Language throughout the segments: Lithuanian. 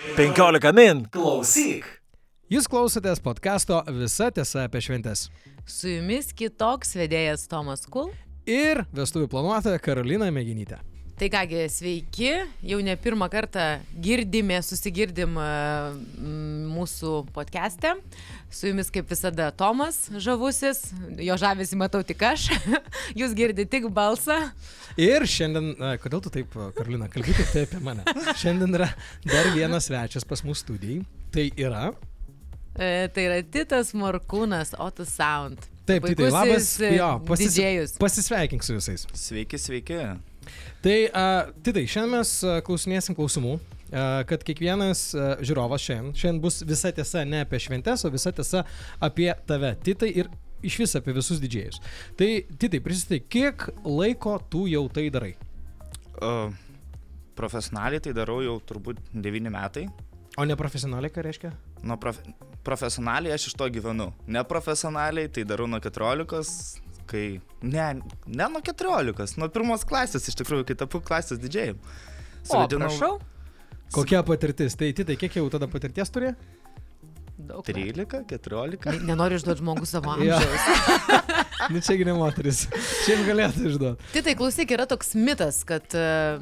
15 min. Klausyk. Jūs klausotės podkasto Visa tiesa apie šventes. Su jumis kitoks vedėjas Tomas Kul. Ir vestuvių planuotoja Karolina Mėginytė. Tai kągi, sveiki, jau ne pirmą kartą girdime, susigirdim e, mūsų podcast'e. Su jumis kaip visada Tomas žavusis, jo žavesi matau tik aš, jūs girdite tik balsą. Ir šiandien, a, kodėl tu taip, a, Karolina, kalbėkit tai apie mane. Šiandien yra dar vienas svečias pas mūsų studijai. Tai yra. E, tai yra Titas Morkūnas, Otus Sound. Taip, tai labas. E, Jo, pasis, pasisveikink su visais. Sveiki, sveiki. Tai, a, Titai, šiandien mes klausinėsim klausimų, a, kad kiekvienas a, žiūrovas šiandien, šiandien bus visa tiesa ne apie šventes, o visa tiesa apie tave, Titai, ir iš vis apie visus didžėjus. Tai, Titai, prisitai, kiek laiko tu jau tai darai? Uh, profesionaliai tai darau jau turbūt 9 metai. O ne profesionaliai, ką reiškia? Nuo profe profesionaliai aš iš to gyvenu. Neprofesionaliai tai darau nuo 14, kai... Ne, ne nuo 14, nuo pirmos klasės iš tikrųjų, kai tapu klasės didžėjim. O, prašau. Kokia patirtis? Tai, Titai, kiek jau tada patirties turi? Daug. 13, 14. Ne- Nenoriu išduoti žmogus savo amžiaus. Nu, čiagi ne moteris. Šiandien galėtų išduoti. Tai tai klausyk, yra toks mitas, kad uh,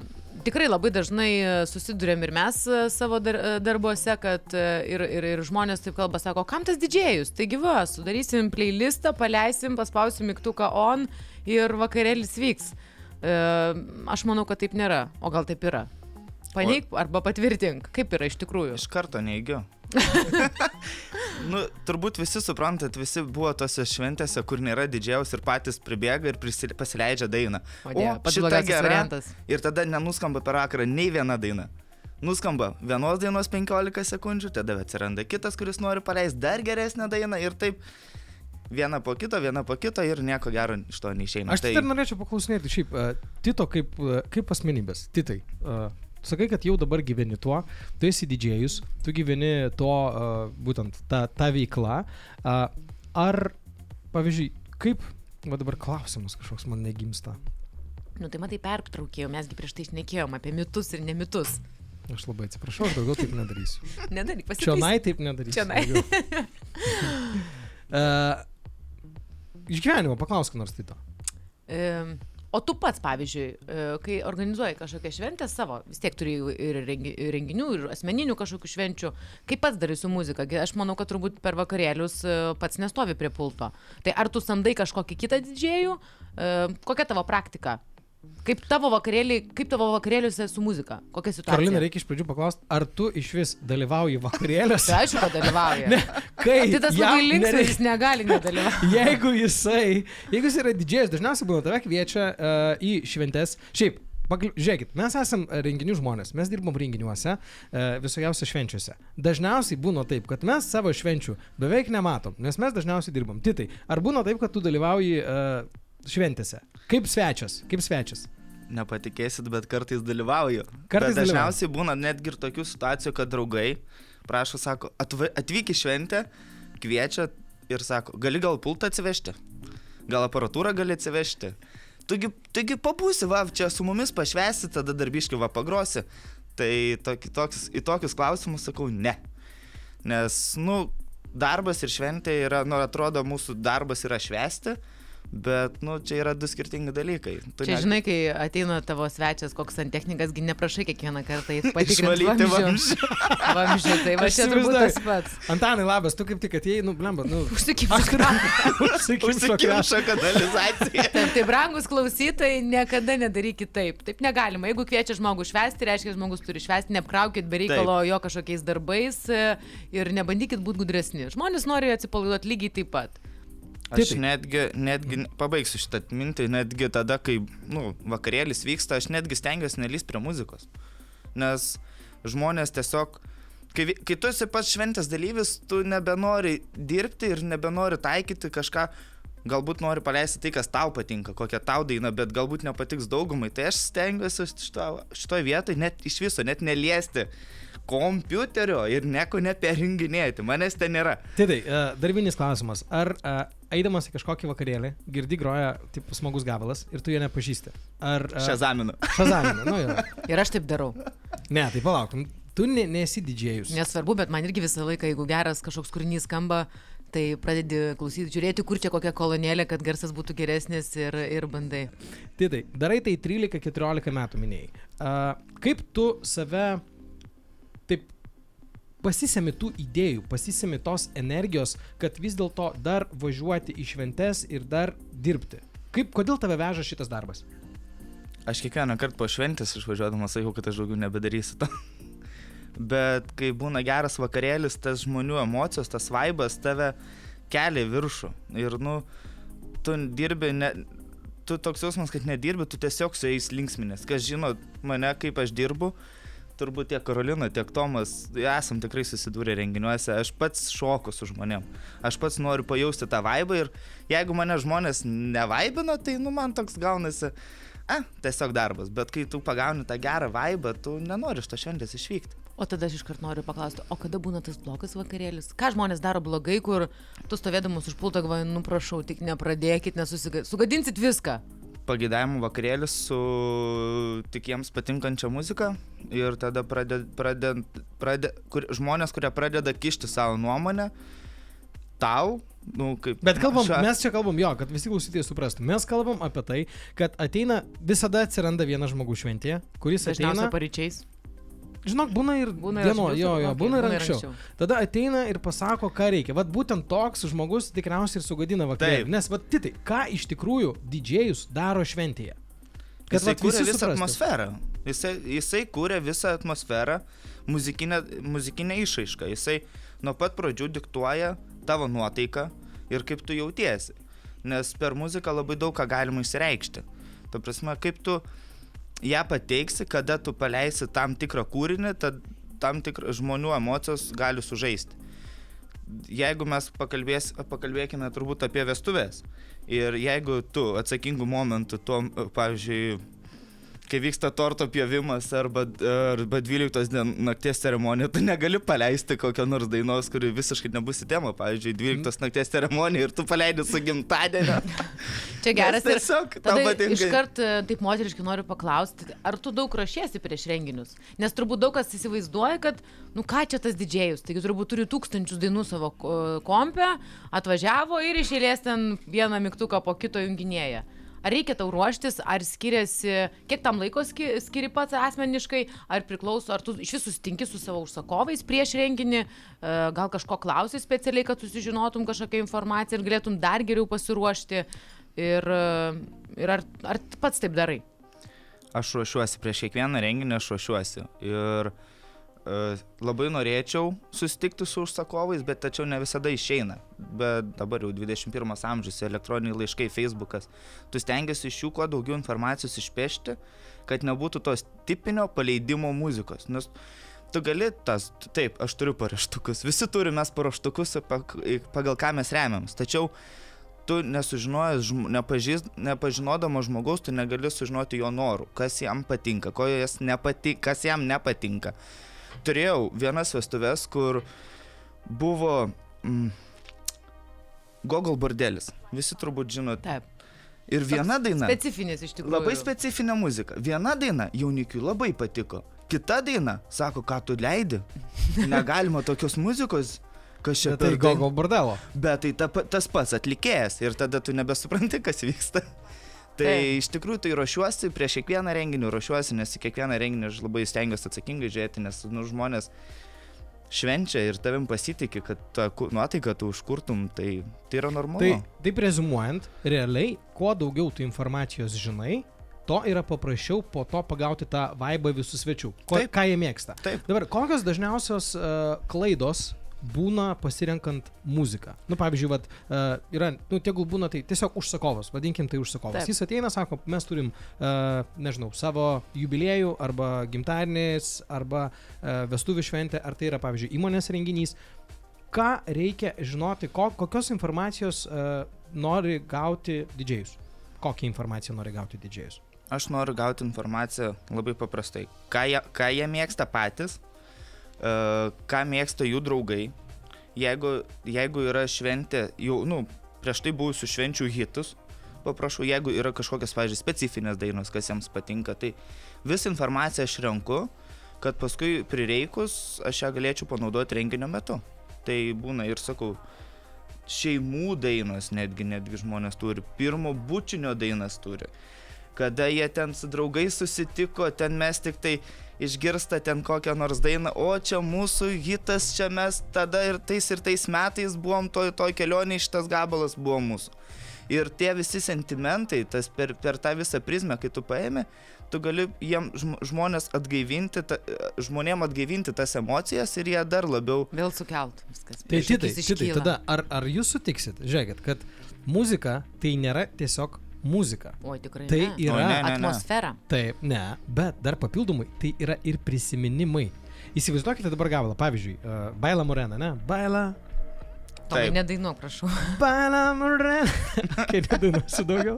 tikrai labai dažnai e, susidurėm ir mes e, savo dar, e, darbuose, kad ir, ir, ir žmonės taip kalba, sako, kam tas didžėjus? Taigi va, sudarysim playlistą, paleisim, paspausim mygtuką on ir vakarėlis vyks. Aš manau, kad taip nėra, o gal taip yra. Paneik arba patvirtink, kaip yra iš tikrųjų. Iš karto neigiu. Nu, turbūt visi suprantat, visi buvo tose šventėse, kur nėra didžiaus ir patys pribėga ir prisi- pasileidžia dainą. O, pats šita gera. variantas. Ir tada nenuskamba per vakarą nei viena daina. Nuskamba vienos dainos 15 sekundžių, tada atsiranda kitas, kuris nori paleisti dar geresnę dainą ir taip viena po kito, viena po kito ir nieko gero iš to neišeina. Aš tai dar norėčiau paklausinėti šiaip, uh, Tito kaip, uh, kaip asmenybės. Titai, uh, sakai, kad jau dabar gyveni tuo, tu esi didžėjus, tu gyveni to, būtent tą veiklą. Uh, ar, pavyzdžiui, kaip, va dabar klausimas kažkoks man negimsta. Nu tai matai, pertraukėjau, mesgi prieš tai išnekėjom apie mitus ir nemitus. Aš labai atsiprašau, aš daugiau taip nedarysiu. Nedaryk, pasitaisyk. Čionai taip nedarysiu. Čionai. uh, iš gyvenimo paklausk nors Tito. E, O tu pats, pavyzdžiui, e, kai organizuoji kažkokią šventę savo, vis tiek turi ir rengi- renginių, ir asmeninių kažkokių švenčių, kaip pats darai su muzika? Gi Aš manau, kad turbūt per vakarėlius e, pats nestovi prie pulto. Tai ar tu samdai kažkokį kitą didžėjų? E, Kokia tavo praktika? Kaip tavo vakarėliai, kaip tavo vakarėliuose su muzika? Kokia situacija? Karolina, reikia iš pradžių paklausti, ar tu iš vis dalyvauji vakarėliuose? Tai aišku, kad dalyvauja. Ne, kai Tai tas labai linksmas, nereikia- jis negali nedalyvauti. Jeigu jisai, jeigu jis yra didžėjas, dažniausiai būna tave kviečia uh, į šventes. Šiaip, pagl... žiūrėkit, mes esame renginių žmonės, mes dirbam renginiuose, uh, visokiausiose švenčiuose. Dažniausiai būna taip, kad mes savo švenčių beveik nematom, nes mes dažniausiai dirbam. Titai, ar būna taip, kad tu dalyvauji uh, šventėse? Kaip svečias, kaip svečias? Nepatikėsit, bet kartais dalyvauju. Kartais bet dažniausiai būna netgi ir tokių situacijų, kad draugai prašo, sako, atvyk į šventę, kviečia ir sako, gali gal pultą atsivežti, gal aparatūrą gali atsivežti. Tugi, tugi pabūsi, va, čia su mumis pašvesi, tada darbiškai va pagrosi. Tai toki, toks, į tokius klausimus sakau, ne. Nes, nu, darbas ir šventė yra, nu, atrodo, mūsų darbas yra švesti, bet, nu, čia yra du skirtingi dalykai. Tu Čia ne- žinai, kai ateina tavo svečias, koks santechnikas, gi neprašai kiekvieną kartą Išvalyti vamzdžių. Vamzdžių, tai va čia turbūt tas pats. Antanai, labas, tu kaip tik atėjai, nu, blemba, nu. Užsikimša kanalizacija. Taip, tai brangus klausytojai, niekada nedarykit taip. Taip negalima. Jeigu kviečia žmogų švesti, reiškia, žmogus turi švesti, neapkraukit be reikalo jo kažkokiais darbais e, ir nebandykit būti gudresni. Žmonės nori atsipalaiduoti lygiai taip pat. Aš Taip. netgi, netgi, pabaigsiu šitą mintį, netgi tada, kai, nu, vakarėlis vyksta, aš netgi stengiuosi nelys prie muzikos. Nes žmonės tiesiog, kai, kai tu esi pats šventės dalyvis, tu nebenori dirbti ir nebenori taikyti kažką, galbūt nori paleisti tai, kas tau patinka, kokią tau dainą, bet galbūt nepatiks daugumai. Tai aš stengiuosi šito, šitoje vietoje net iš viso, net neliesti kompiuterio ir nieko neperjunginėti. Manęs ten nėra. Tai, uh, darbinis klausimas. Ar uh, eidamas į kažkokį vakarėlį, girdi groja taip smagus gabalas ir tu jo nepažįsti? Ar... Uh, Šezaminu. Šazamina, nu jo. Ir aš taip darau. Ne, tai palauk. Tu ne, nesi didžėjus. Nesvarbu, bet man irgi visą laiką, jeigu geras kažkoks kūrinys skamba, tai pradedi klausyti, žiūrėti, kur čia kokia kolonėlė, kad garsas būtų geresnis ir, ir bandai. Tai tai, darai tai 13-14 metų minėjai. Uh, kaip tu save taip pasisemi tų idėjų, pasisemi tos energijos, kad vis dėlto dar važiuoti į šventes ir dar dirbti? Kaip, kodėl tave veža šitas darbas? Aš kiekvieną kartą po šventės išvažiuodamas sakau, kad aš daugiau nebedarysiu to. Bet kai būna geras vakarėlis, tas žmonių emocijos, tas vaibas tave kelia viršų. Ir, nu, tu dirbi, ne, tu toks jausmas, kad nedirbi, tu tiesiog su jais linksminės. Kas žino mane, kaip aš dirbu, turbūt tiek Karolina, tiek Tomas, esam tikrai susidūrę renginiuose, aš pats šoku su žmonėm. Aš pats noriu pajausti tą vaibą ir jeigu mane žmonės nevaibina, tai, nu, man toks gaunasi, a, tiesiog darbas. Bet kai tu pagauni tą gerą vaibą, tu nenori iš to šiandien išvykti. O tada aš iškart noriu paklausti, o kada būna tas blogas vakarėlis? Ką žmonės daro blogai, kur tu stovėdamas už pulto galvoji, nu prašau, tik nepradėkit, nesusigadinsit viską. Pagėdavimų vakarėlis su tik jiems patinkančia muzika ir tada praded, praded, praded, kur, žmonės, kurie pradeda kišti savo nuomonę, tau, nu, kaip. Bet kalbam, šia... mes čia kalbam jo, kad visi klausytojai suprastų. Mes kalbam apie tai, kad ateina, visada atsiranda vienas žmogus šventėje, kuris ateina. paryčiais. Žinok, būna ir būna ir dieno, anksčiau, jo, jo, okay, būna ir būna ir anksčiau. anksčiau. Tada ateina ir pasako, ką reikia. Vat būtent toks žmogus tikriausiai ir sugadina vakarėlį. Taip. Nes, vat, titai, ką iš tikrųjų didžėjus daro šventėje? Kad jisai vat kūrė visą suprastų. atmosferą. Jisai, jisai kūrė visą atmosferą, muzikinę, muzikinę išraišką. Jisai nuo pat pradžių diktuoja tavo nuotaiką ir kaip tu jautiesi. Nes per muziką labai daug ką galima išreikšti. Ta prasme, kaip tu ją pateiksi, kada tu paleisi tam tikrą kūrinį, tad tam tikrą žmonių emocijos gali sužaisti. Jeigu mes pakalbės, pakalbėkime turbūt apie vestuvės ir jeigu tu atsakingų momentų, tuo, pavyzdžiui, kai vyksta torto pjovimas arba, arba 12 dien nakties ceremonija, tu negali paleisti kokio nors dainos, kuri visiškai nebus į temą. Pavyzdžiui, 12 nakties ceremonija ir tu paleidi su gimtadieniu. Čia geras Nes tiesiog tau patinka. iškart e, taip moteriškai noriu paklausti, ar tu daug rašiesi prieš renginius? Nes turbūt daug kas įsivaizduoja, kad, nu ką čia tas didžėjus, taigi turbūt turi tūkstančius dainų savo ko- kompe, atvažiavo ir išėlės ten vieną mygtuką po kito junginėje. Ar reikia tau ruoštis, ar skiriasi, kiek tam laiko ski- skiri pats asmeniškai, ar priklauso, ar tu iš vis susitinki su savo užsakovais prieš renginį, e, gal kažko klausi specialiai, kad susižinotum kažkokią informaciją ir galėtum dar geriau pasiruošti. Ir, e, ir ar, ar pats taip darai? Aš ruošiuosi prieš kiekvieną renginį, aš ruošiuosi. Ir uh, labai norėčiau susitikti su užsakovais, bet tačiau ne visada išeina. Bet dabar jau 21 amžius, elektroniniai laiškai, Facebookas. Tu stengiasi iš jų kuo daugiau informacijos išpešti, kad nebūtų tos tipinio paleidimo muzikos. Nes tu gali tas, taip, aš turiu paraštukus, visi turime paraštukus, pagal ką mes remiams. Tačiau tu nesužinojęs, nepažįs, nepažinodama žmogaus, tu negali sužinoti jo norų, kas jam patinka, jas nepati, kas jam nepatinka. Turėjau vienas vestuves, kur buvo mm, Gogol bordelis. Visi turbūt žinot. Taip. Ir viena daina. Specifinis iš tikrųjų. Labai specifinė muzika. Viena daina jaunikiui labai patiko. Kita daina sako, ką tu leidi. Negalima tokios muzikos. Kas čia tai per daina? gal bordelo. Bet tai ta, tas pats atlikėjas ir tada tu nebesupranti, kas vyksta. Tai iš tikrųjų tai ruošiuosi prieš kiekvieną renginį, ruošiuosi, nes į kiekvieną renginį aš labai stengiuosi atsakingai žiūrėti, nes nu, žmonės švenčia ir tavim pasitikė, kad tą nuotaiką tu užkurtum, tai, tai yra normalu. Tai taip rezumuojant, realiai, kuo daugiau tu informacijos žinai, to yra paprasčiau po to pagauti tą vaibą visų svečių. Ko, Taip. ką jie mėgsta. Taip. Dabar, kokios dažniausios uh, klaidos būna pasirenkant muziką. Nu, pavyzdžiui, vat, uh, yra, nu, tegul būna tai tiesiog užsakovas, vadinkim tai užsakovas. Taip. Jis ateina, sako, mes turim, uh, nežinau, savo jubiliejų arba gimtadienis arba uh, vestuvių šventę, ar tai yra, pavyzdžiui, įmonės renginys. Ką reikia žinoti, ko, kokios informacijos nori gauti didžėjus? Kokią informaciją nori gauti didžėjus? Aš noriu gauti informaciją labai paprastai. Ką jie, ką jie mėgsta patys, ką mėgsta jų draugai. Jeigu, jeigu yra šventė, jau, nu, prieš tai buvusių švenčių hitus, paprašau, jeigu yra kažkokios, pavyzdžiui, specifinės dainos, kas jiems patinka, tai visą informaciją aš renku, kad paskui prireikus aš ją galėčiau panaudoti renginio metu. Tai būna ir sakau, šeimų dainos netgi, netgi žmonės turi, pirmo bučinio dainas turi. Kada jie ten su draugais susitiko, ten mes tik tai išgirsta ten kokią nors dainą, o čia mūsų hitas, čia mes tada ir tais ir tais metais buvom toj, toj kelionėje, šitas gabalas buvo mūsų. Ir tie visi sentimentai, tas per, per tą visą prizmę, kai tu paėmė, tu gali jiem žm- žmonės atgaivinti, ta, žmonėm atgaivinti tas emocijas ir jie dar labiau Vėl sukelt viskas. Tai šitai, šitai, tada ar, ar jūs sutiksit, žiūrėkit, kad muzika tai nėra tiesiog muzika. Oi, tikrai. Tai ne. yra- O, ne, ne, ne. Atmosfera. Taip, ne, bet dar papildomai tai yra ir prisiminimai. Įsivaizduokite dabar gabalą, pavyzdžiui, uh, Baila Morena, ne? Baila, Tomai, Taip. nedainuok, prašau. Baila Morena. Kai nedainuosiu daugiau,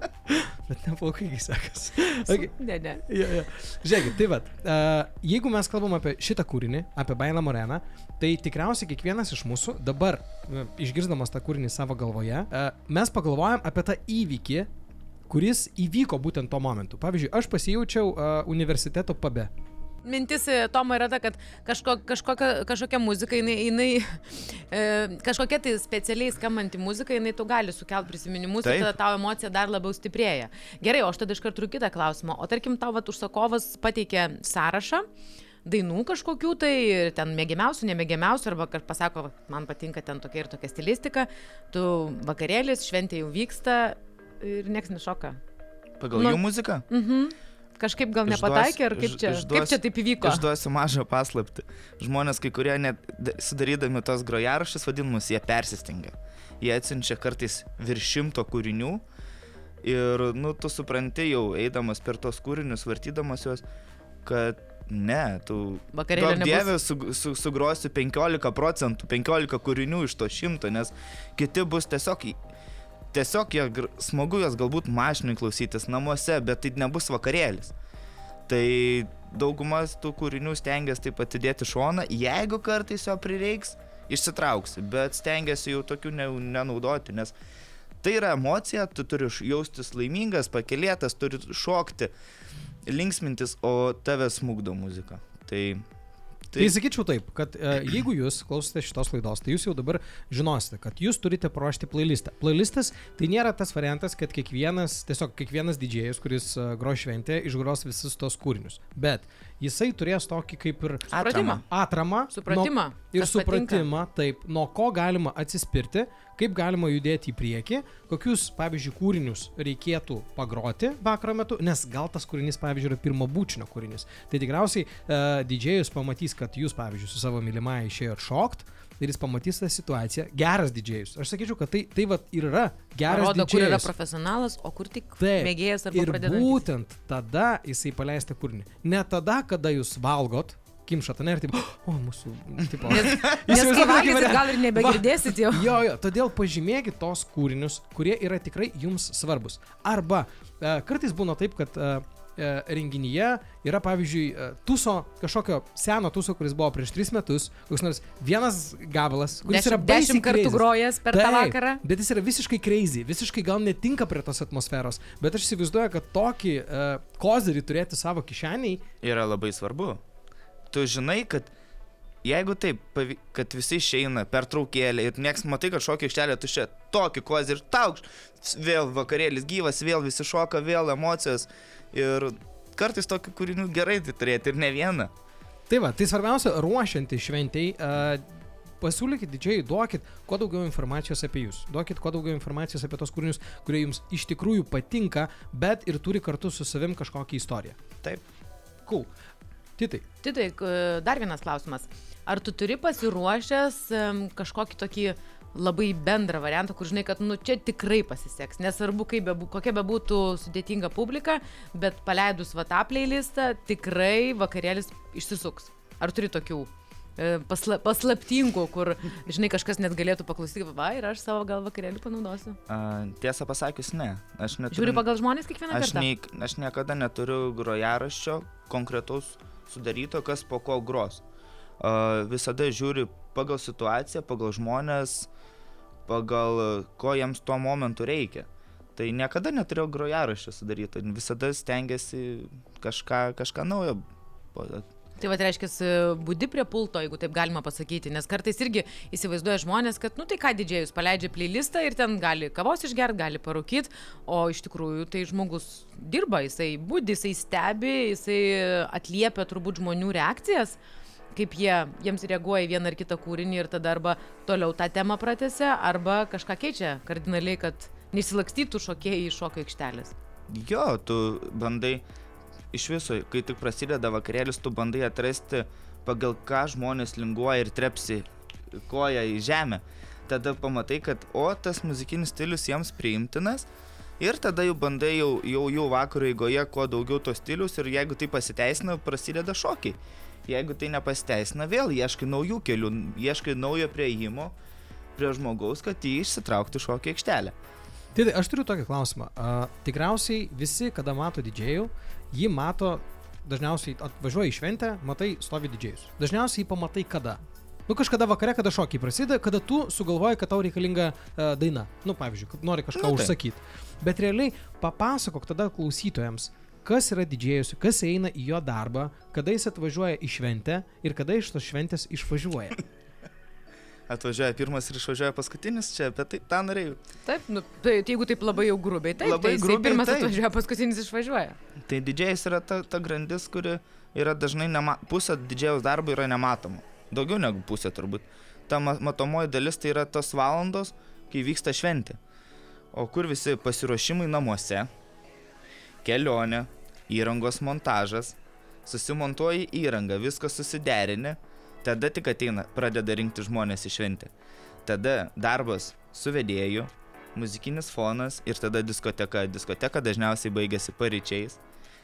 bet neplaukai, kai sekas. Okay. Ne, ne. Ja, ja. Žiūrėkit, tai vad, uh, jeigu mes kalbam apie šitą kūrinį, apie Bailą Moreną, tai tikriausiai kiekvienas iš mūsų dabar, uh, išgirdamas tą kūrinį savo galvoje, uh, mes pagalvojam apie tą įvykį, kuris įvyko būtent tuo momentu. Pavyzdžiui, aš pasijaučiau uh, universiteto pabe. Mintis e, Tomo yra ta, kad kažko, kažkokia, kažkokia muzika, jinai, jinai e, kažkokia tai specialiai skambanti muzika, jinai tu gali sukelti prisiminimus Taip. ir tada tavo emocija dar labiau stiprėja. Gerai, o aš tada iš karto turiu kitą klausimą. O tarkim, tau vat, užsakovas pateikė sąrašą dainų kažkokių tai, ten mėgiamiausių, nemėgiamiausių, arba kad pasako, "Va, man patinka ten tokia ir tokia stilistika, tu vakarėlis, šventė jau vyksta ir nieks nešoka. pagal Nu, jų muziką. Mhm. Kažkaip gal nepataikė, ar kaip čia, kaip išduosiu- čia taip įvyko? Išduosiu mažą paslapti. Žmonės, kai kurie net sudarydami tos grojaraščius vadinamus, jie persistengia. Jie atsiunčia kartais virš šimto kūrinių ir, nu, tu supranti jau eidamas per tos kūrinius, vartydamas juos, kad ne, tu... Nebus. dievė su, su, sugrosiu 15 procentų, 15 kūrinių iš to šimto, nes kiti bus tiesiog... Tiesiog jie, smagu jos galbūt mašinai klausytis namuose, bet tai nebus vakarėlis. Tai daugumas tų kūrinių stengiasi taip atidėti šoną, jeigu kartais jo prireiks, išsitrauksi, bet stengiasi jau tokių ne, nenaudoti, nes tai yra emocija, tu turi jaustis laimingas, pakelėtas, turi šokti, linksmintis, o tave smūgdo muzika. Tai, Tai sakyčiau taip, kad e, jeigu jūs klausote šitos laidos, tai jūs jau dabar žinosite, kad jūs turite paruošti playlistą. Playlistas tai nėra tas variantas, kad kiekvienas, tiesiog kiekvienas didžėjas, kuris e, gro šventė, išgros visus tos kūrinius. Bet jisai turės tokį kaip ir Supratimą. atramą. Supratimą, nuo- Ir kas patinka. supratimą, taip, nuo ko galima atsispirti, kaip galima judėti į priekį, kokius, pavyzdžiui, kūrinius reikėtų pagroti vakaro metu, nes gal tas kūrinys, pavyzdžiui, yra pirmo būčinio kūrinys. Tai tikriausiai uh, didžėjus pamatys, kad jūs, pavyzdžiui, su savo mylimąja išėjot šokt. Ir jis pamatys tą situaciją. Geras didžėjus. Aš sakyčiau, kad tai, tai vat ir yra geras Rodo, kur yra didžėjus. profesionalas, o kur tik Taip. mėgėjas arba pradedantis. būtent tada jisai paleista kūrinį. Ne tada, kada jūs valgot, kimšat, ne, ir taip, o, mūsų, tipo. Nes, nes kai valgysit, gal ir nebegirdėsit jau. Jo, jo, todėl pažymėkit tos kūrinius, kurie yra tikrai jums svarbus. Arba e, kartais būna taip, kad e, renginyje yra, pavyzdžiui, e, tuso, kažkokio seno tuso, kuris buvo prieš tris metus, koks nors vienas gabalas, kuris yra Dešimt, baisiai dešimt kartų crazy. grojęs per tą Taip, vakarą. Bet jis yra visiškai crazy, visiškai gal netinka prie tos atmosferos, bet aš įsivaizduoju, kad tokį uh, kozerį turėti savo kišeniai, yra labai svarbu. Tu žinai, kad jeigu taip, kad visi išeina per traukėlę ir nieks matai, kad šokio aikštelė tuščia, tokį kozį ir taukš, vėl vakarėlis gyvas, vėl visi šoka, vėl emocijos. Ir kartais tokių kūrinių gerai tai turėti ir ne vieną. Tai va, tai svarbiausia, ruošianti šventėjai, uh, pasiūlykit didžiai, duokit kuo daugiau informacijos apie jūs. Duokit kuo daugiau informacijos apie tos kūrinius, kurie jums iš tikrųjų patinka, bet ir turi kartu su savim kažkokią istoriją. Taip. Cool. Titai. Tai tai, k- dar vienas klausimas. Ar tu turi pasiruošęs kažkokį tokį labai bendrą variantą, kur žinai, kad nu čia tikrai pasiseks. Nesvarbu, kaip bebu, kokia bebūtų sudėtinga publika, bet paleidus va tą playlistą, tikrai vakarėlis išsisuks. Ar turi tokių e, pasla, paslaptingų, kur, žinai, kažkas net galėtų paklausyti, va, ir aš savo gal vakarėlį panaudosiu. A, tiesą pasakius, ne. Aš neturiu. Žiūri pagal žmonės kiekvieną Aš, kartą. nei, aš niekada neturiu grojaraščio konkretaus sudaryto, kas po ko gros. Uh, visada žiūri pagal situaciją, pagal žmonės, pagal uh, ko jiems tuo momentu reikia. Tai niekada neturėjau grojaraščio sudaryto, visada stengiasi kažką, kažką naujo. Tai va, reiškia, būdi prie pulto, jeigu taip galima pasakyti, nes kartais irgi įsivaizduoja žmonės, kad, nu tai ką didžėjus, paleidžia playlistą ir ten gali kavos išgerti, gali parūkyti, o iš tikrųjų tai žmogus dirba, jisai būdi, jisai stebi, jisai atliepia turbūt žmonių reakcijas kaip jie, jiems reaguoja į vieną ar kitą kūrinį ir tada arba toliau tą temą pratęsia, arba kažką keičia kardinaliai, kad nesilakstytų šokėjai iš šokio aikštelės. Jo, tu bandai iš viso, kai tik prasideda vakarėlis, tu bandai atrasti, pagal ką žmonės linguoja ir trepsi koją į žemę. Tada pamatai, kad o tas muzikinis stilius jiems priimtinas ir tada jau bandai jau, jau jų vakaro eigoje kuo daugiau to stilius ir jeigu tai pasiteisina, prasideda šokiai. Jeigu tai nepasiteisina, vėl ieškai naujų kelių, ieškai naujo prieimo prie žmogaus, kad jį išsitraukti šokį aikštelę. Tai, aš turiu tokį klausimą. Uh, tikriausiai visi, kada mato didžėjų, jį mato, dažniausiai atvažiuoja į šventę, matai, stovi didžėjus. Dažniausiai jį pamatai kada. Nu kažkada vakare, kada šokiai prasideda, kada tu sugalvoji, kad tau reikalinga uh, daina. Nu, pavyzdžiui, kad nori kažką nu, tai. užsakyti. Bet realiai papasakok tada klausytojams, kas yra didžėjus, kas eina į jo darbą, kada jis atvažiuoja į šventę ir kada iš tos šventės išvažiuoja. atvažiuoja pirmas ir išvažiuoja paskutinis, čia apie tai tą norėjau. Taip, nu, tai jeigu taip labai jau grubiai, taip, labai tai grubiai, pirmas taip. atvažiuoja, paskutinis išvažiuoja. Tai didžėjas yra ta, ta grandis, kuri yra dažnai, nema, pusė didžėjaus darbo yra nematoma. Daugiau negu pusė turbūt. Ta matomoji dalis tai yra tos valandos, kai vyksta šventė. O kur visi pasiruošimai namuose, kelionė, įrangos montažas, susimontuoji įrangą, viską susiderini Tada tik ateina, pradeda rinkti žmonės į šventę. Tada darbas su vedėju, muzikinis fonas ir tada diskoteka. Diskoteka dažniausiai baigėsi paryčiais.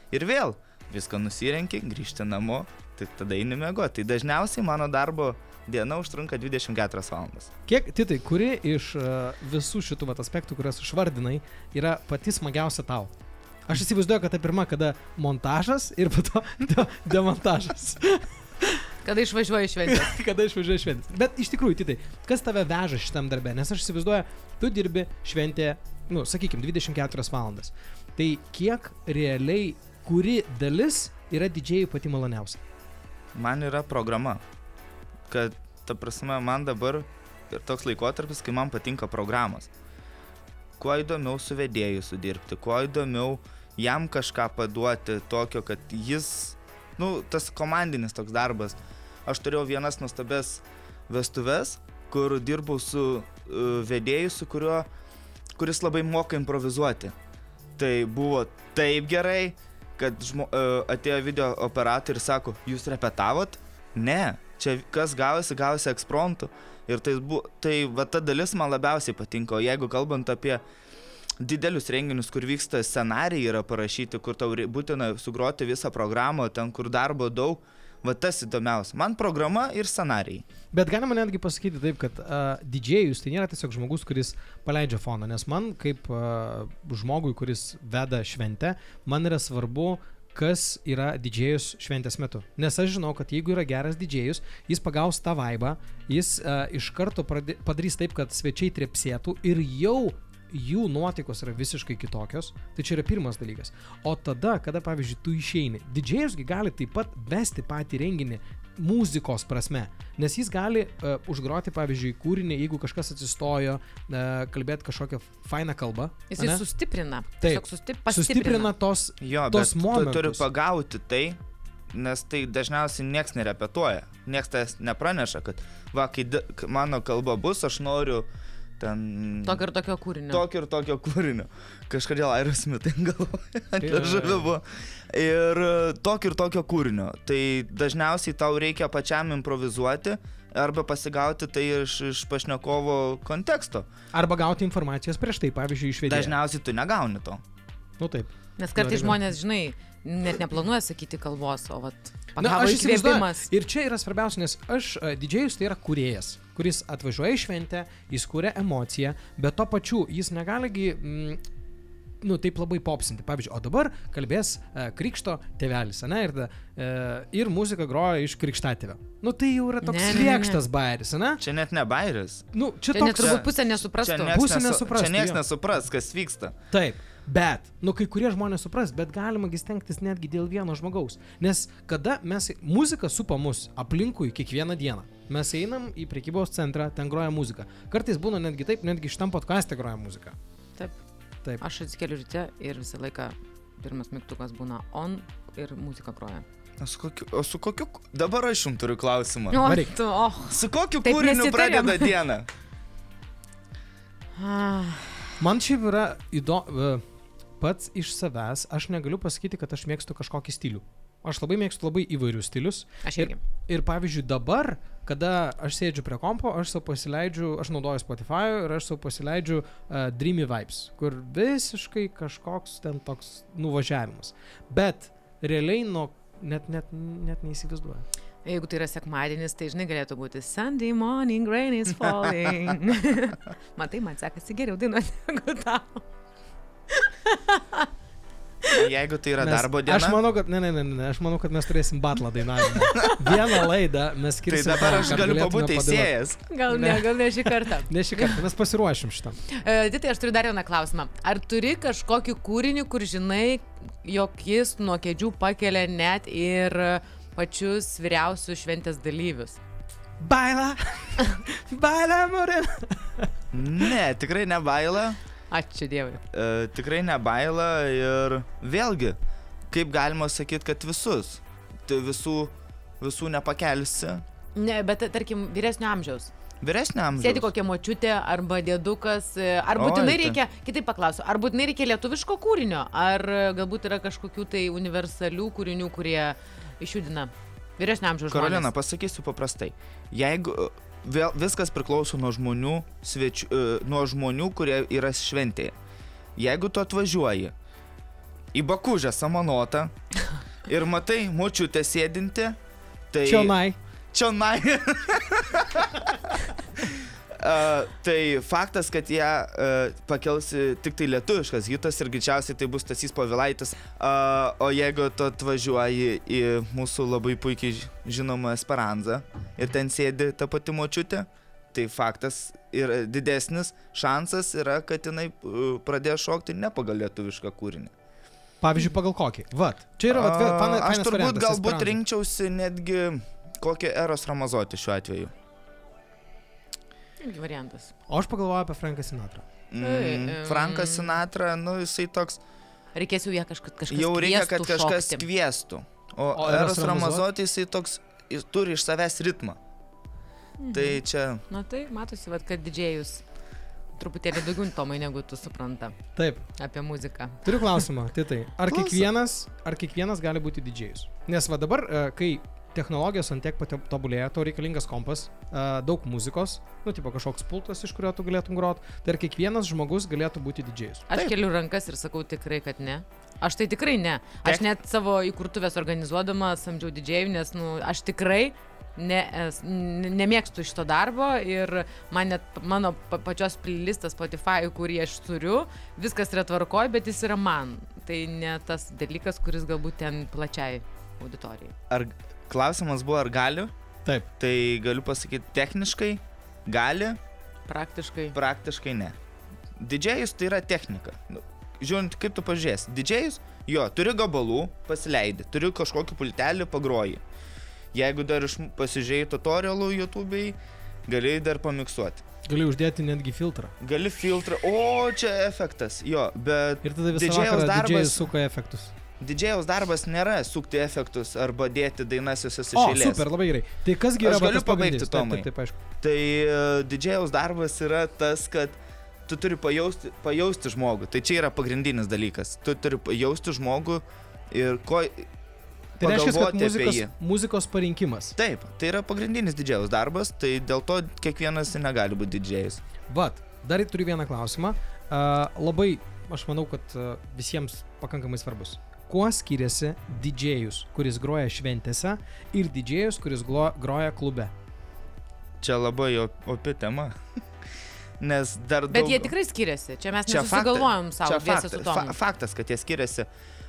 Ir vėl viską nusirenki, grįžti namo, tik tada eini mėgo. Tai dažniausiai mano darbo diena užtrunka 24 valandas. Kiek, Titai, kuri iš uh, visų šitų aspektų, kuriuos išvardinai, yra pati smagiausia tau? Aš įsivaizduoju, kad tai pirma, kada montažas ir po to de demontažas. Kada išvažiuoji šventę? Kada išvažiuoji šventę. Bet iš tikrųjų, tai kas tave veža šitam darbę? Nes aš įsivaizduoju, tu dirbi šventėje, nu, sakykime, 24 valandas. Tai kiek realiai, kuri dalis yra didžiai pati maloniausia? Man yra programa. Kad, ta prasme, man dabar ir toks laikotarpis, kai man patinka programos. Kuo įdomiau su vedėju sudirbti, kuo įdomiau jam kažką paduoti tokio, kad jis, nu, tas komandinis toks darbas aš turėjau vienas nuostabes vestuves, kur dirbau su uh, vedėju, su kuriuo, kuris labai moka improvizuoti. Tai buvo taip gerai, kad žmo, uh, atėjo video operatorius ir sako, jūs repetavot? Ne, čia kas gavosi, gavosi ekspromptu. Ir tai, bu, tai va ta dalis man labiausiai patinka, o jeigu kalbant apie didelius renginius, kur vyksta scenarijai yra parašyti, kur tau būtina sugroti visą programą, ten kur darbo daug, Va tas įdomiausia. Man programa ir scenarijai. Bet galima netgi pasakyti taip, kad uh, didžėjus tai nėra tiesiog žmogus, kuris paleidžia foną, nes man kaip uh, žmogui, kuris veda šventę, man yra svarbu, kas yra didžėjus šventės metu. Nes aš žinau, kad jeigu yra geras didžėjus, jis pagaus tą vaibą, jis uh, iš karto pradė, padarys taip, kad svečiai trepsėtų ir jau jų nuotaikos yra visiškai kitokios, tai čia yra pirmas dalykas. O tada, kada, pavyzdžiui, tu išeini, didžėjusgi gali taip pat vesti patį renginį muzikos prasme, nes jis gali uh, užgroti, pavyzdžiui, kūrinį, jeigu kažkas atsistojo, uh, kalbėti kažkokią fainą kalbą. Jis jis sustiprina. Taip, sustip, sustiprina tos, jo, tos momentus. Tu turi pagauti tai, nes tai dažniausiai nieks nerepetuoja, nieks tas nepraneša, kad va, kai mano kalba bus, aš noriu uh, ten... Tokio ir tokio kūrinio. Tokio ir tokio kūrinio. Kažkodėl Aerosmith galvoja, ant liežuvio buvo. Ir e, tokio ir tokio kūrinio. Tai dažniausiai tau reikia pačiam improvizuoti arba pasigauti tai iš, iš pašnekovo konteksto. Arba gauti informacijos prieš tai, pavyzdžiui, iš vedėjo. Dažniausiai tu negauni to. Nu taip. Nes kartais žmonės, žinai, net neplanuoja sakyti kalbos, o vat Na, aš įkvėpimas. Ir čia yra svarbiausia, nes aš, uh, didžėjus tai yra kuriejas, kuris atvažiuoja į šventę, jis kūrė emociją, bet to pačiu jis negaligi... Mm, nu, taip labai popsinti. Pavyzdžiui, o dabar kalbės uh, krikšto tėvelis, ne, ir, uh, ir muzika groja iš krikštatėvio. Nu, tai jau yra toks lėkštas bairis, ne? Čia net ne bairis. Nu, čia čia toks... turbūt pusė nesuprastų. Čia pusė nesu, nesuprastų. Čia niekas nesupras, kas vyksta. Taip. Bet, nu kai kurie žmonės supras, bet galima gi stengtis netgi dėl vieno žmogaus. Nes kada mes, muzika supa mus aplinkui kiekvieną dieną. Mes einam į prekybos centrą, ten groja muzika. Kartais būna netgi taip, netgi šitam podcast'e groja muzika. Taip. Taip. Aš atsikeliu ryte ir visą laiką pirmas mygtukas būna on ir muzika groja. O su kokiu, o su kokiu, dabar aš jums turiu klausimą. O, tu, oh. Su kokiu Taip kūriniu nesitarėm. pradeda dieną? Ah, Man šiaip yra įdomu, pats iš savęs aš negaliu pasakyti, kad aš mėgstu kažkokį stilių. Aš labai mėgstu labai įvairius stilius. aš Ir, irgi. ir pavyzdžiui dabar, kada aš sėdžiu prie kompo, aš savo pasileidžiu, aš naudoju Spotify ir aš savo pasileidžiu uh, Dreamy Vibes, kur visiškai kažkoks ten toks nuvažiavimas. Bet realiai nuo net, net, net neįsivaizduoju. Jeigu tai yra sekmadienis, tai žinai galėtų būti Sunday morning rain is falling. Matai, man sekasi geriau dainuoti negu tau. Jeigu tai yra Mes- darbo diena, Aš manau, kad, ne, ne, ne, ne, aš manau, kad mes turėsim batlą dainavimą. Vieną laidą mes tai skirsim. dabar aš galiu pabūti teisėjas. Gal ne, Ne. gal ne šį kartą. Ne šį kartą, mes pasiruošim šitam. Uh, Ditai, aš turiu dar vieną klausimą. Ar turi kažkokį kūrinį, kur žinai, jog jis nuo kėdžių pakelia net ir pačius vyriausius šventės dalyvius? Baila! Baila, morena! Ne, tikrai nebaila. Ačiū Dievui. E, tikrai nebaila ir vėlgi, kaip galima sakyti, kad visus. Tai visų, visų nepakelsi. Ne, bet tarkim, vyresnio amžiaus. Vyresnio amžiaus. Sėdi kokia močiutė arba dėdukas. e, Ar Oi, būtinai tai- reikia, kitaip paklausiu, ar būtinai reikia lietuviško kūrinio, ar e, galbūt yra kažkokių tai universalių kūrinių, kurie išjudina vyresnio amžiaus Karolina, žmonės? pasakysiu paprastai. Jeigu e, vėl viskas priklauso nuo žmonių, svečių, e, nuo žmonių, kurie yra šventėje. Jeigu tu atvažiuoji į Bakužę samanotą ir matai močiutę sėdinti, tai... Čionai. Čionai. Uh, tai faktas, kad ją uh, pakels tik tai lietuviškas hitas ir greičiausiai tai bus Tasys Pavilaitis. Uh, o jeigu tu atvažiuoji į mūsų labai puikiai ži- žinomą Esperanzą ir ten sėdi ta pati močiutė, tai faktas ir didesnis šansas yra, kad jinai pradės šokti ne pagal lietuvišką kūrinį. Pavyzdžiui, pagal kokį? Vat. Čia yra, vat, vėl, A, fana, Aš turbūt galbūt rinkčiausi netgi kokią Eros Ramazotį šiuo atveju. Irgi variantas. O aš pagalvoju apie Franką Sinatrą. Mm. Frankas Sinatra, nu jisai toks, Reikės jau ją kažkas, kažkas jau reikia, kad kažkas šokti. kviestų. O, O Eros Ramazotį jisai toks, jis turi iš savęs ritmą. Mhm. Tai čia, Na tai matosi, vat, kad didžėjus truputėlį daugiau tomai negu tu supranta Taip, apie muziką. turiu klausimą. Tai tai, ar Klausom. kiekvienas, ar kiekvienas gali būti didžėjus? Nes va dabar, e, kai technologijos ant tiek tobulėja, tau reikalingas kompas, daug muzikos, nu, tipo kažkoks pultas, iš kurio tu galėtum grot, tai ar kiekvienas žmogus galėtų būti didžėjus? Aš Taip. keliu rankas ir sakau tikrai, kad ne. Aš tai tikrai ne. Aš net savo įkurtuvės organizuodama samdžiau didžėjų, nes nu, aš tikrai ne, es- n- nemėgstu šito darbo ir man net mano pa- pačios playlistas Spotify, kurį aš turiu, viskas yra tvarkoj, bet jis yra man. Tai ne tas dalykas, kuris galbūt ten plačiai auditorijai. ar klausimas buvo, ar gali, Taip. tai galiu pasakyti, techniškai gali, Praktiškai. praktiškai ne. Didžėjus tai yra technika. Nu, Žiūrint, kaip tu pažiūrėsi. Didžėjus, jo, turi gabalų, pasileidi, turi kažkokį pultelį, pagroji. Jeigu dar pasižiūrėjai tutorialų YouTube'ai, gali dar pamiksuoti. Gali uždėti netgi filtrą. Gali filtrą, o čia efektas, jo, bet Ir tada visą Didžėjaus vakarą darbas- didžėjus suka efektus. Didžėjaus darbas nėra sukti efektus arba dėti dainas visas iš eilės. super, labai gerai. Tai kasgi yra Aš galiu pabaigti, Tomai. Taip, taip, taip, aišku. Tai uh, didžėjaus darbas yra tas, kad tu turi pajausti, pajausti žmogų. Tai čia yra pagrindinis dalykas. Tu turi pajausti žmogų ir ko... Tai reiškia, kad muzikos, muzikos parinkimas. Taip, tai yra pagrindinis didžėjaus darbas, tai dėl to kiekvienas negali būti didžėjus. Vat, dar turiu vieną klausimą. Uh, labai, aš manau, kad uh, visiems pakankamai svarbus. Kuo skiriasi didžėjus, kuris groja šventėse, ir didžėjus, kuris groja klube? Čia labai op- opi tema. Nes dar daug... Bet jie tikrai skiriasi. Čia mes Čia nesusigalvojom faktai. savo Čia dviese fakta, su fa, faktas, kad jie skiriasi.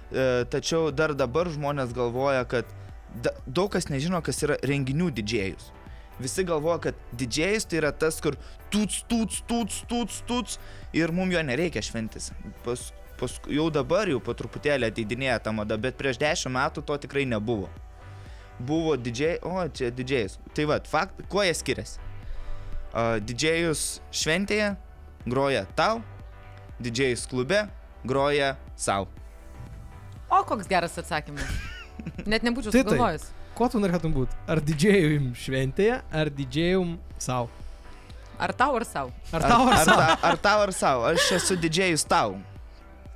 E, tačiau dar dabar žmonės galvoja, kad da, daug kas nežino, kas yra renginių didžėjus. Visi galvoja, kad didžėjus tai yra tas, kur tūts, tūts, tūts, tūts, tūts ir mums jo nereikia šventis. Pas, paskui, jau dabar jau po truputėlį ateidinėja ta mada, bet prieš dešimt metų to tikrai nebuvo. Buvo didžiai, o čia didžiais. Tai vad, fakt, kuo jie skiriasi? Uh, didžiajus šventėje groja tau, didžiajus klube groja savo. O koks geras atsakymas. Net nebūčiau Tai sugalvojęs. Kuo tu norėtum būti? Ar didžėjum šventėje, ar didžėjum savo? Ar tau, ar savo? Ar tau, ar, ar, ar savo? ta, ar tau, ar savo? Aš esu didžiajus tau.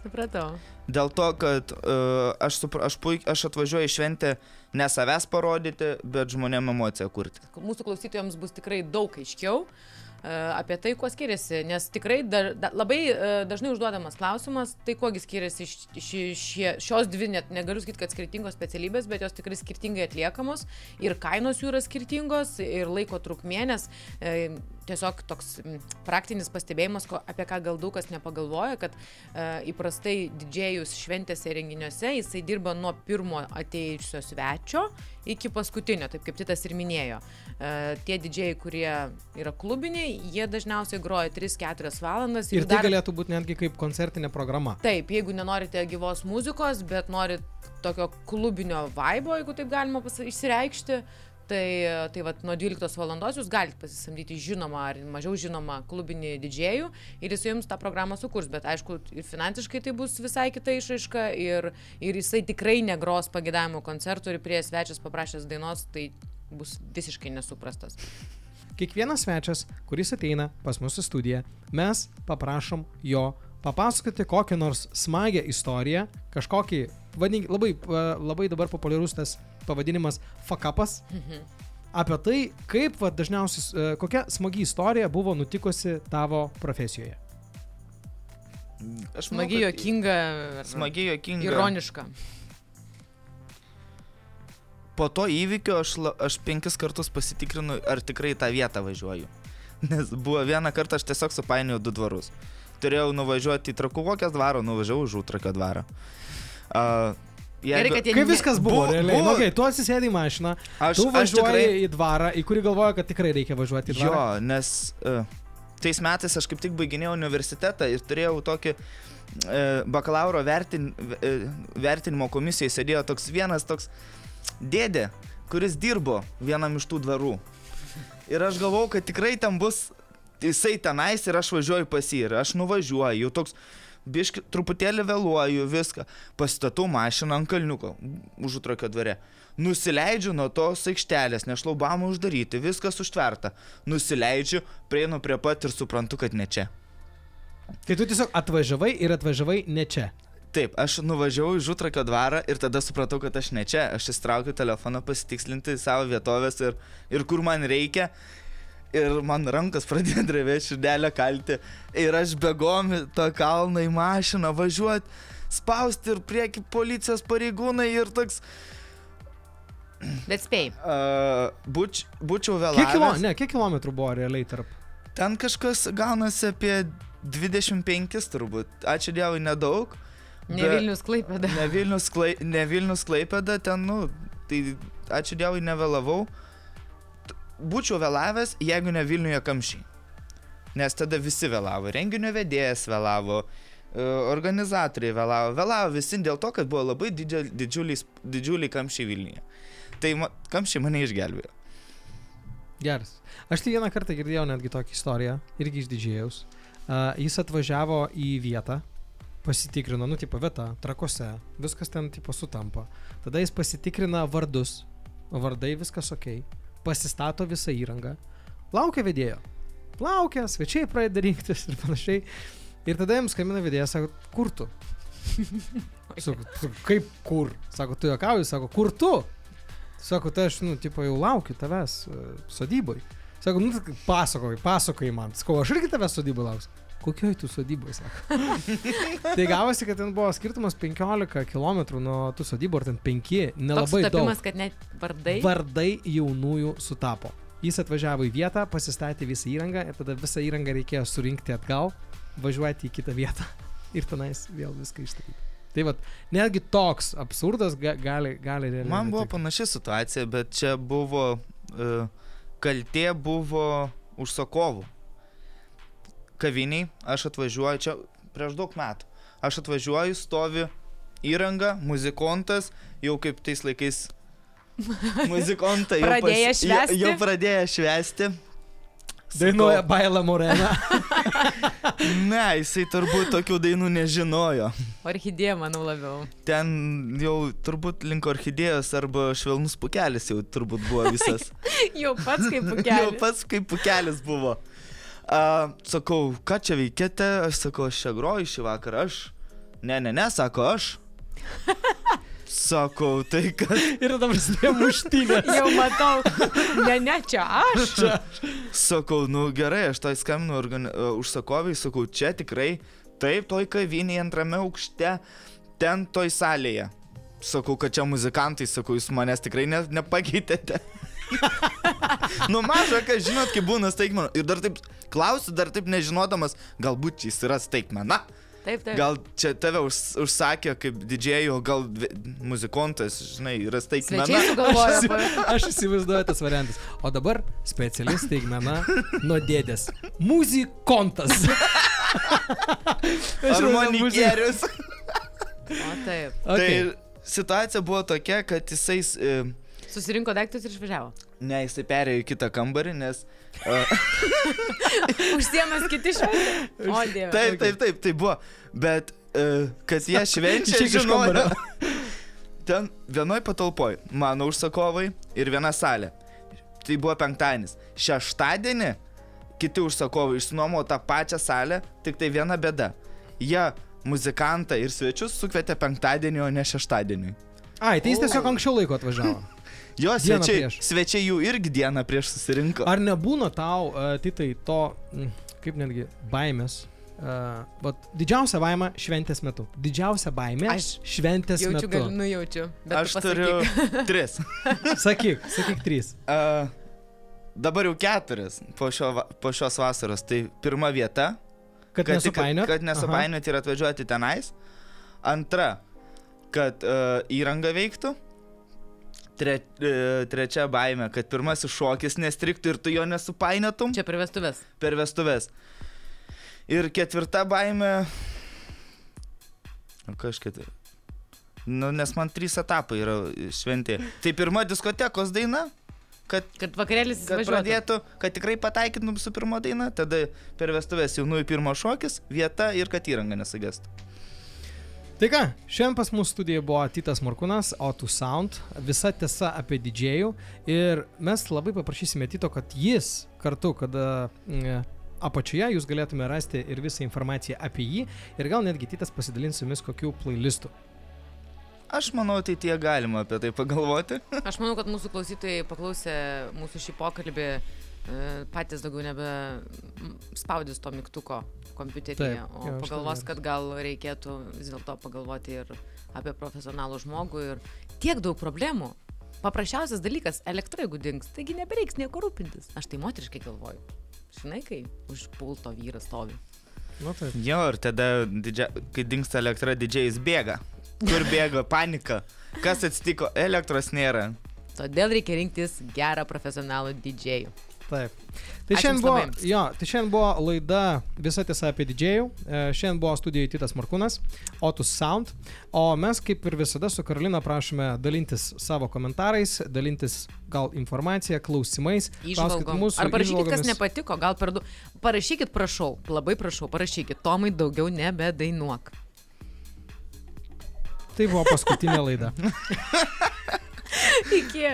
Supratau. Dėl to, kad uh, aš, supra, aš, puik, aš atvažiuoju į šventę ne savęs parodyti, bet žmonėm emociją kurti. Mūsų klausytojams bus tikrai daug aiškiau e, apie tai, kuo skiriasi, nes tikrai da, da, labai e, dažnai užduodamas klausimas, tai kuogi skiriasi š- ši, šie, šios dvi, net negaliu sakyti, kad skirtingos specialybės, bet jos tikrai skirtingai atliekamos ir kainos jų yra skirtingos ir laiko trukmė, nes e, tiesiog toks m, praktinis pastebėjimas, ko, apie ką gal daug kas nepagalvoja, kad e, įprastai didžėjus šventėse ir renginiuose jisai dirba nuo pirmo atėjusio svečio iki paskutinio, taip kaip Titas ir minėjo. E, tie didžiai, kurie yra klubiniai, jie dažniausiai groja 3-4 valandas. Ir tai galėtų būti netgi kaip koncertinė programa. Taip, jeigu nenorite gyvos muzikos, bet norit tokio klubinio vaibo, jeigu taip galima išsireikšti, tai, tai vat, nuo 12 valandos jūs galite pasisamdyti žinomą ar mažiau žinomą klubinį didžėjų ir jis jums tą programą sukurs, bet aišku, ir finansiškai tai bus visai kita išraiška ir, ir jisai tikrai negros pagėdavimo koncertų ir prie svečias paprašęs dainos, tai bus visiškai nesuprastas. Kiekvienas svečias, kuris ateina pas mus į studiją, mes paprašom jo papasakoti kokią nors smagią istoriją, kažkokį, vadink, labai, labai dabar populiarus tas pavadinimas fakapas, apie tai, kaip va, dažniausiai, e, kokia smagi istorija buvo nutikusi tavo profesijoje. Aš Smagi, kad- juokinga, Smagi, jokinga. ironiška. Po to įvykio aš, aš penkis kartus pasitikrinu, ar tikrai tą vietą važiuoju. Nes buvo vieną kartą aš tiesiog supainiojau du dvarus. Turėjau nuvažiuoti į Trakuvokės dvarą, nuvažiavau už Utrakio dvarą. Uh, Gerai, kad jie Kaip viskas buvo, buvo- realiai. buvo- Nu, okay, tu atsisėdai į mašiną, aš, tu aš važiuoji tikrai... į dvarą, į kurį galvoja, kad tikrai reikia važiuoti į Jo, dvarą. nes uh, tais metais aš kaip tik baiginėjau universitetą ir turėjau tokį uh, bakalauro vertin, uh, vertinimo komisijoje sėdėjo toks vienas toks dėdė, kuris dirbo vienam iš tų dvarų. Ir aš galvau, kad tikrai ten bus, jisai tenais ir aš važiuoju pas jį ir aš nuvažiuoju, jau toks biški, truputėlį vėluoju viską, pastatau mašiną ant kalniuko, užutrakio dvare. Nusileidžiu nuo tos aikštelės, nes šlaubamą uždaryti, viskas užtverta. Nusileidžiu, prieinu prie pat ir suprantu, kad ne čia. Tai tu tiesiog atvažiavai ir atvažiavai ne čia. Taip, aš nuvažiavau į Žutrakio dvarą ir tada supratau, kad aš ne čia. Aš įstraukiu telefoną pasitikslinti savo vietovės ir, ir kur man reikia. Ir man rankas pradėjo drevėti, širdelę kalti. Ir aš begom į tą kalną į mašiną važiuoti, spausti ir prieki policijos pareigūnai ir toks... Bet spėjai. Uh, buč, būčiau Kiek, vėlavęs. kilo, ne, kiek kilometrų buvo realiai tarp? Ten kažkas gaunasi apie 25 turbūt. Ačiū Dievui, nedaug. Ne Vilnius klaipėda. Ne Vilnius, klai, ne Vilnius Klaipėda, ten, nu, tai ačiū Dievui nevėlavau. T- Būčiau vėlavęs, jeigu ne Vilniuje kamščiai. Nes tada visi vėlavo. Renginio vedėjas vėlavo, e, organizatoriai vėlavo. Vėlavo visi dėl to, kad buvo labai didžiul- didžiuliai, didžiuliai kamščiai Vilniuje. Tai ma, kamščiai mane išgelbėjo. Geras. Aš tai vieną kartą girdėjau netgi tokią istoriją, irgi iš didžėjaus. Uh, jis atvažiavo į vietą, pasitikrino, nu, tipo vieta, trakose, viskas ten, tipo, sutampa. Tada jis pasitikrina vardus, vardai viskas ok, pasistato visą įrangą, laukia vedėjo, laukia, svečiai pradeda rinktis ir panašiai. Ir tada jiems skambina vedėjas, sako, kur tu? Sako, "Tu kaip kur? Sako, tu juokauji, sako, kur tu? Sako, tai aš, nu, tipo, jau laukiu tavęs uh, sodyboj. Sako, nu, pasakoji, pasakoji man. Sakau, aš irgi tavęs sodyboj lauksiu. Kokioj tu sodyboj, sako. tai gavosi, kad ten buvo skirtumas 15 km nuo tų sodybų, ar ten 5, Toks nelabai daug. sutapimas, kad net vardai. Vardai jaunųjų sutapo. Jis atvažiavo į vietą, pasistatė visą įrangą ir tada visą įrangą reikėjo surinkti atgal, važiuoti į kitą vietą ir tenais vėl viską išstatyti. Tai vad, netgi toks absurdas ga, gali, gali realiai. Man buvo nutikti. panaši situacija, bet čia buvo, uh, kaltė buvo užsakovų. Kaviniai, aš atvažiuoju čia prieš daug metų. aš atvažiuoju, stovi įranga, muzikontas, jau kaip tais laikais muzikontai jau, Pradėję jau, švęsti? jau pradėję švesti. Dainuoja Baila Morena. Ne, jisai turbūt tokių dainų nežinojo. Orchidėja, manau, labiau. Ten jau turbūt link orchidėjos arba švelnus pukelis jau turbūt buvo visas. Jau pats kaip Jau pukelis. pats kaip pukelis buvo. A, sakau, ką čia veikėte? Aš sakau, aš čia groju šį vakarą. Aš. Ne, ne, ne, sako aš. Sakau, tai kad. Ir dabar prasidėjo muštynės. Jau matau. Ne, ne, čia aš. Sakau, nu gerai, aš tai skambinu organi... uh, užsakovai, sakau, čia tikrai. Taip, toj kavinėje antrame aukšte, ten toj salėje. Sakau, kad čia muzikantai, sakau, jūs manęs tikrai ne, nepakeitėte. nu maža, kad žinot, kaip būna staigmena. Ir dar taip klausiu, dar taip nežinodamas, galbūt čia jis yra staigmena. Taip, taip. Gal čia tave už, užsakė kaip didžėjų, gal muzikontas, žinai, yra staigmena. Aš, aš įsivaizduoju tas variantas. O dabar specialistai staigmena nuo dėdės. Muzikontas. Harmonikierius. O taip. Okay. Tai situacija buvo tokia, kad jisai... E, Susirinko daiktus ir išvažiavo. Ne, jisai perėjo į kitą kambarį, nes... Uh, Užsiemas kiti šventė. O, dieve. taip, taip, taip, tai buvo. Bet, uh, kad jie švenčia, žinojo. Ten vienoj patalpoj mano užsakovai ir viena salė. Tai buvo penktadienis. Šeštadienį kiti užsakovai išsinuomo tą pačią salę, tik tai viena bėda. Jie muzikantą ir svečius sukvietė penktadienį, o ne šeštadienį. Ai, tai jis tiesiog anksčiau laiko atvažiavo. Jo, Dieną svečiai, prieš. svečiai jų irgi dieną prieš susirinko. Ar nebūna tau, uh, titai, to, mm, kaip netgi, baimės? Uh, vat, didžiausia baime šventės metu. Didžiausia baimė Aš šventės Jaučiu, metu. gal, nujaučiu. Bet Aš tu pasakyk. turiu tris. Sakyk, sakyk trys. Uh, dabar jau keturis po, šio, po šios vasaros. Tai pirma vieta, Kad, kad, nesupainiot. kad nesupainioti ir atvažiuoti tenais. Antra, kad uh, įranga veiktų. Tre, uh, trečia baime, kad pirmasis šokis nestriktų ir tu jo nesupainiotum Čia per vestuvės. per vestuves. Ir ketvirta baime. O kažkaip. Nu, nes man trys etapai yra šventė. Tai pirma diskotekos daina, kad Kad vakarėlis kad važiuotų. pradėtų, kad tikrai pataikytum su pirmo daina, tada per vestuvės jaunųjų pirmo šokis, vieta ir kad įranga nesugestų. Tai ką, šiandien pas mūsų studijoje buvo Titas Morkūnas, O2 Sound, visa tiesa apie didžėjų ir mes labai paprašysime Tito, kad jis kartu, kada mm, apačioje jūs galėtume rasti ir visą informaciją apie jį ir gal netgi Titas pasidalins su jumis kokių playlistų. Aš manau, tai tie galima apie tai pagalvoti. Aš manau, kad mūsų klausytojai paklausė mūsų šį pokalbį e, patys daugiau nebe m, spaudys to mygtuko kompiuteryje, Taip, o pagalvos, kad gal reikėtų vis dėlto pagalvoti ir apie profesionalų žmogų ir tiek daug problemų. Paprasčiausias dalykas - elektra jeigu dings, taigi nebereiks nieko rūpintis. Aš tai moteriškai galvoju. Žinai, kai už pulto vyras stovi. Nu, taip. Jo, ir tada, didžia, kai dinksta elektra, didžiais bėga. Kur bėga panika? Kas atsitiko? Elektros nėra. Todėl reikia rinktis gerą profesionalų didžėjų. Taip. Tai Ačiū šiandien, buvo, jo, tai šiandien buvo laida visa tiesa apie didžėjų. E, šiandien buvo studijoje Titas Markūnas, Otus Sound. O mes kaip ir visada su Karolina prašome dalintis savo komentarais, dalintis gal informacija, klausimais. mūsų Ar parašykit, kas nepatiko, gal per du. Parašykit, prašau, labai prašau, parašykit. Tomai daugiau nebedainuok. Tai buvo paskutinė laida. Iki.